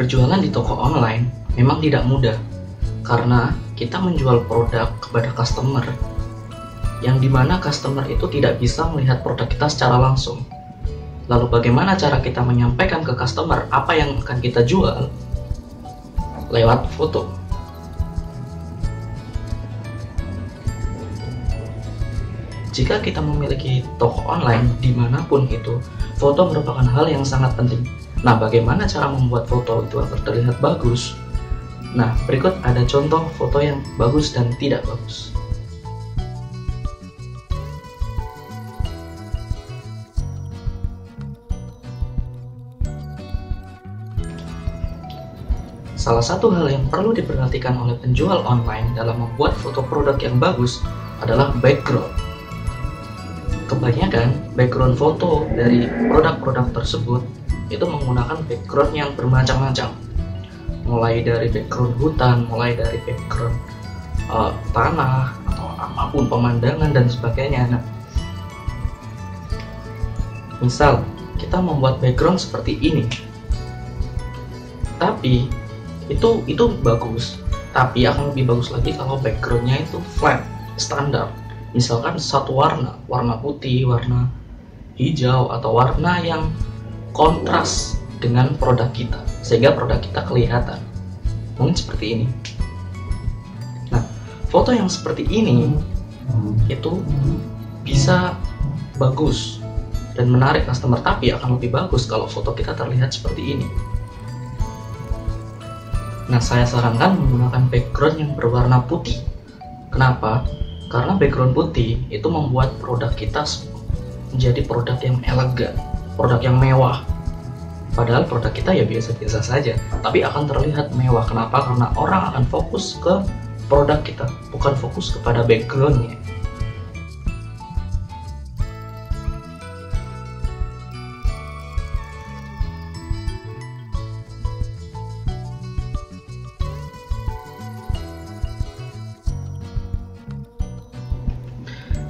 Berjualan di toko online memang tidak mudah karena kita menjual produk kepada customer yang di mana customer itu tidak bisa melihat produk kita secara langsung. Lalu bagaimana cara kita menyampaikan ke customer apa yang akan kita jual? Lewat foto. Jika kita memiliki toko online di mana pun itu, foto merupakan hal yang sangat penting. Nah, bagaimana cara membuat foto itu agar terlihat bagus? Nah, berikut ada contoh foto yang bagus dan tidak bagus. Salah satu hal yang perlu diperhatikan oleh penjual online dalam membuat foto produk yang bagus adalah background. Kebanyakan background foto dari produk-produk tersebut itu menggunakan background yang bermacam-macam. Mulai dari background hutan, mulai dari background uh, tanah atau apa pun pemandangan dan sebagainya. Nah, misal kita membuat background seperti ini, tapi itu itu bagus tapi akan lebih bagus lagi kalau backgroundnya itu flat standar misalkan satu warna warna putih warna hijau atau warna yang kontras dengan produk kita sehingga produk kita kelihatan mungkin seperti ini nah foto yang seperti ini itu bisa bagus dan menarik customer tapi akan lebih bagus kalau foto kita terlihat seperti ini Nah, saya sarankan menggunakan background yang berwarna putih. Kenapa? Karena background putih itu membuat produk kita menjadi produk yang elegan, produk yang mewah. Padahal produk kita ya biasa-biasa saja, tapi akan terlihat mewah. Kenapa? Karena orang akan fokus ke produk kita, bukan fokus kepada backgroundnya.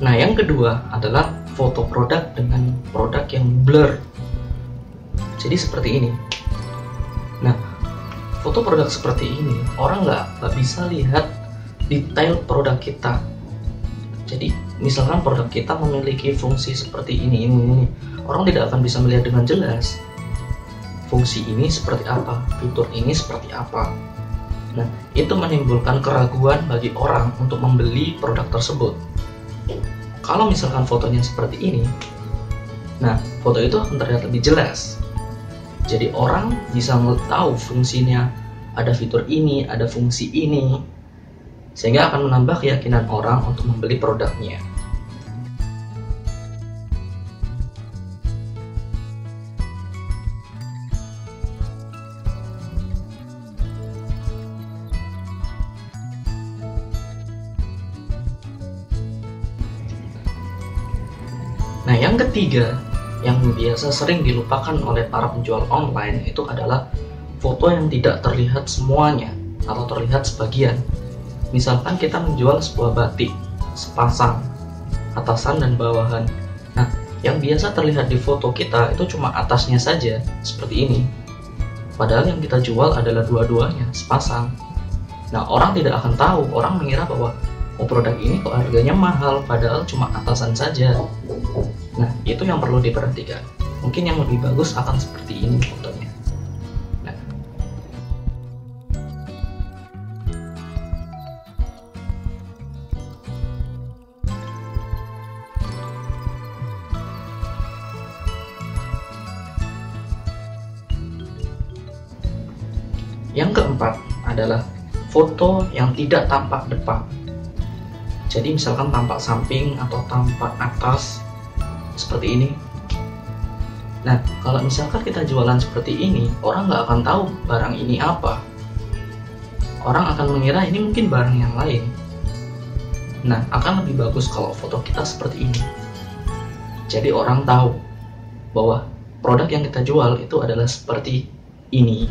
Nah, yang kedua adalah foto produk dengan produk yang blur. Jadi seperti ini. Nah, foto produk seperti ini orang nggak bisa lihat detail produk kita. Jadi misalkan produk kita memiliki fungsi seperti ini ini ini, orang tidak akan bisa melihat dengan jelas fungsi ini seperti apa, fitur ini seperti apa. Nah, itu menimbulkan keraguan bagi orang untuk membeli produk tersebut kalau misalkan fotonya seperti ini nah foto itu akan terlihat lebih jelas. Jadi orang bisa tahu fungsinya. Ada fitur ini ada fungsi ini. Sehingga akan menambah keyakinan orang untuk membeli produknya Nah, yang ketiga yang biasa sering dilupakan oleh para penjual online itu adalah foto yang tidak terlihat semuanya atau terlihat sebagian. Misalkan kita menjual sebuah batik sepasang atasan dan bawahan. Nah, yang biasa terlihat di foto kita itu cuma atasnya saja, seperti ini. Padahal yang kita jual adalah dua-duanya, sepasang. Nah, orang tidak akan tahu, orang mengira bahwa oh produk ini kok harganya mahal, padahal cuma atasan saja. Nah, itu yang perlu diperhatikan. Mungkin yang lebih bagus akan seperti ini fotonya. Nah. Yang keempat adalah foto yang tidak tampak depan. Jadi misalkan tampak samping atau tampak atas seperti ini. Nah, kalau misalkan kita jualan seperti ini, orang nggak akan tahu barang ini apa. Orang akan mengira ini mungkin barang yang lain. Nah, akan lebih bagus kalau foto kita seperti ini. Jadi orang tahu bahwa produk yang kita jual itu adalah seperti ini.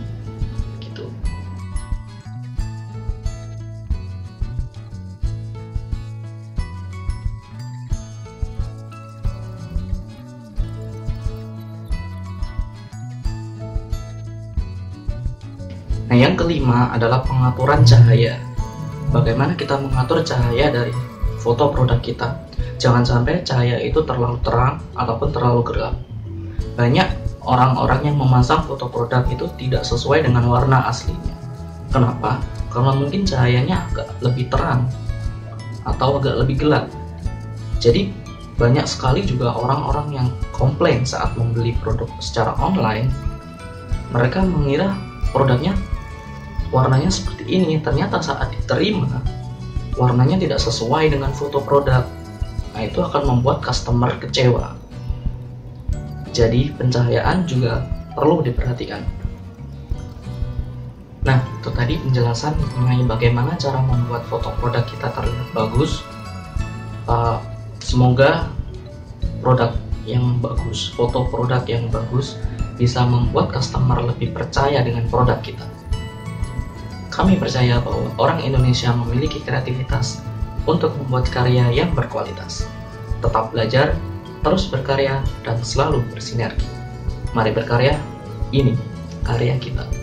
Nah, yang kelima adalah pengaturan cahaya. Bagaimana kita mengatur cahaya dari foto produk kita? Jangan sampai cahaya itu terlalu terang ataupun terlalu gelap. Banyak orang-orang yang memasang foto produk itu tidak sesuai dengan warna aslinya. Kenapa? Karena mungkin cahayanya agak lebih terang atau agak lebih gelap. Jadi banyak sekali juga orang-orang yang komplain saat membeli produk secara online. Mereka mengira produknya warnanya seperti ini ternyata saat diterima warnanya tidak sesuai dengan foto produk. Nah itu akan membuat customer kecewa. Jadi pencahayaan juga perlu diperhatikan. Nah itu tadi penjelasan mengenai bagaimana cara membuat foto produk kita terlihat bagus. Uh, semoga produk yang bagus foto produk yang bagus bisa membuat customer lebih percaya dengan produk kita kami percaya bahwa orang Indonesia memiliki kreativitas untuk membuat karya yang berkualitas. Tetap belajar, terus berkarya, dan selalu bersinergi. Mari berkarya, ini karya kita.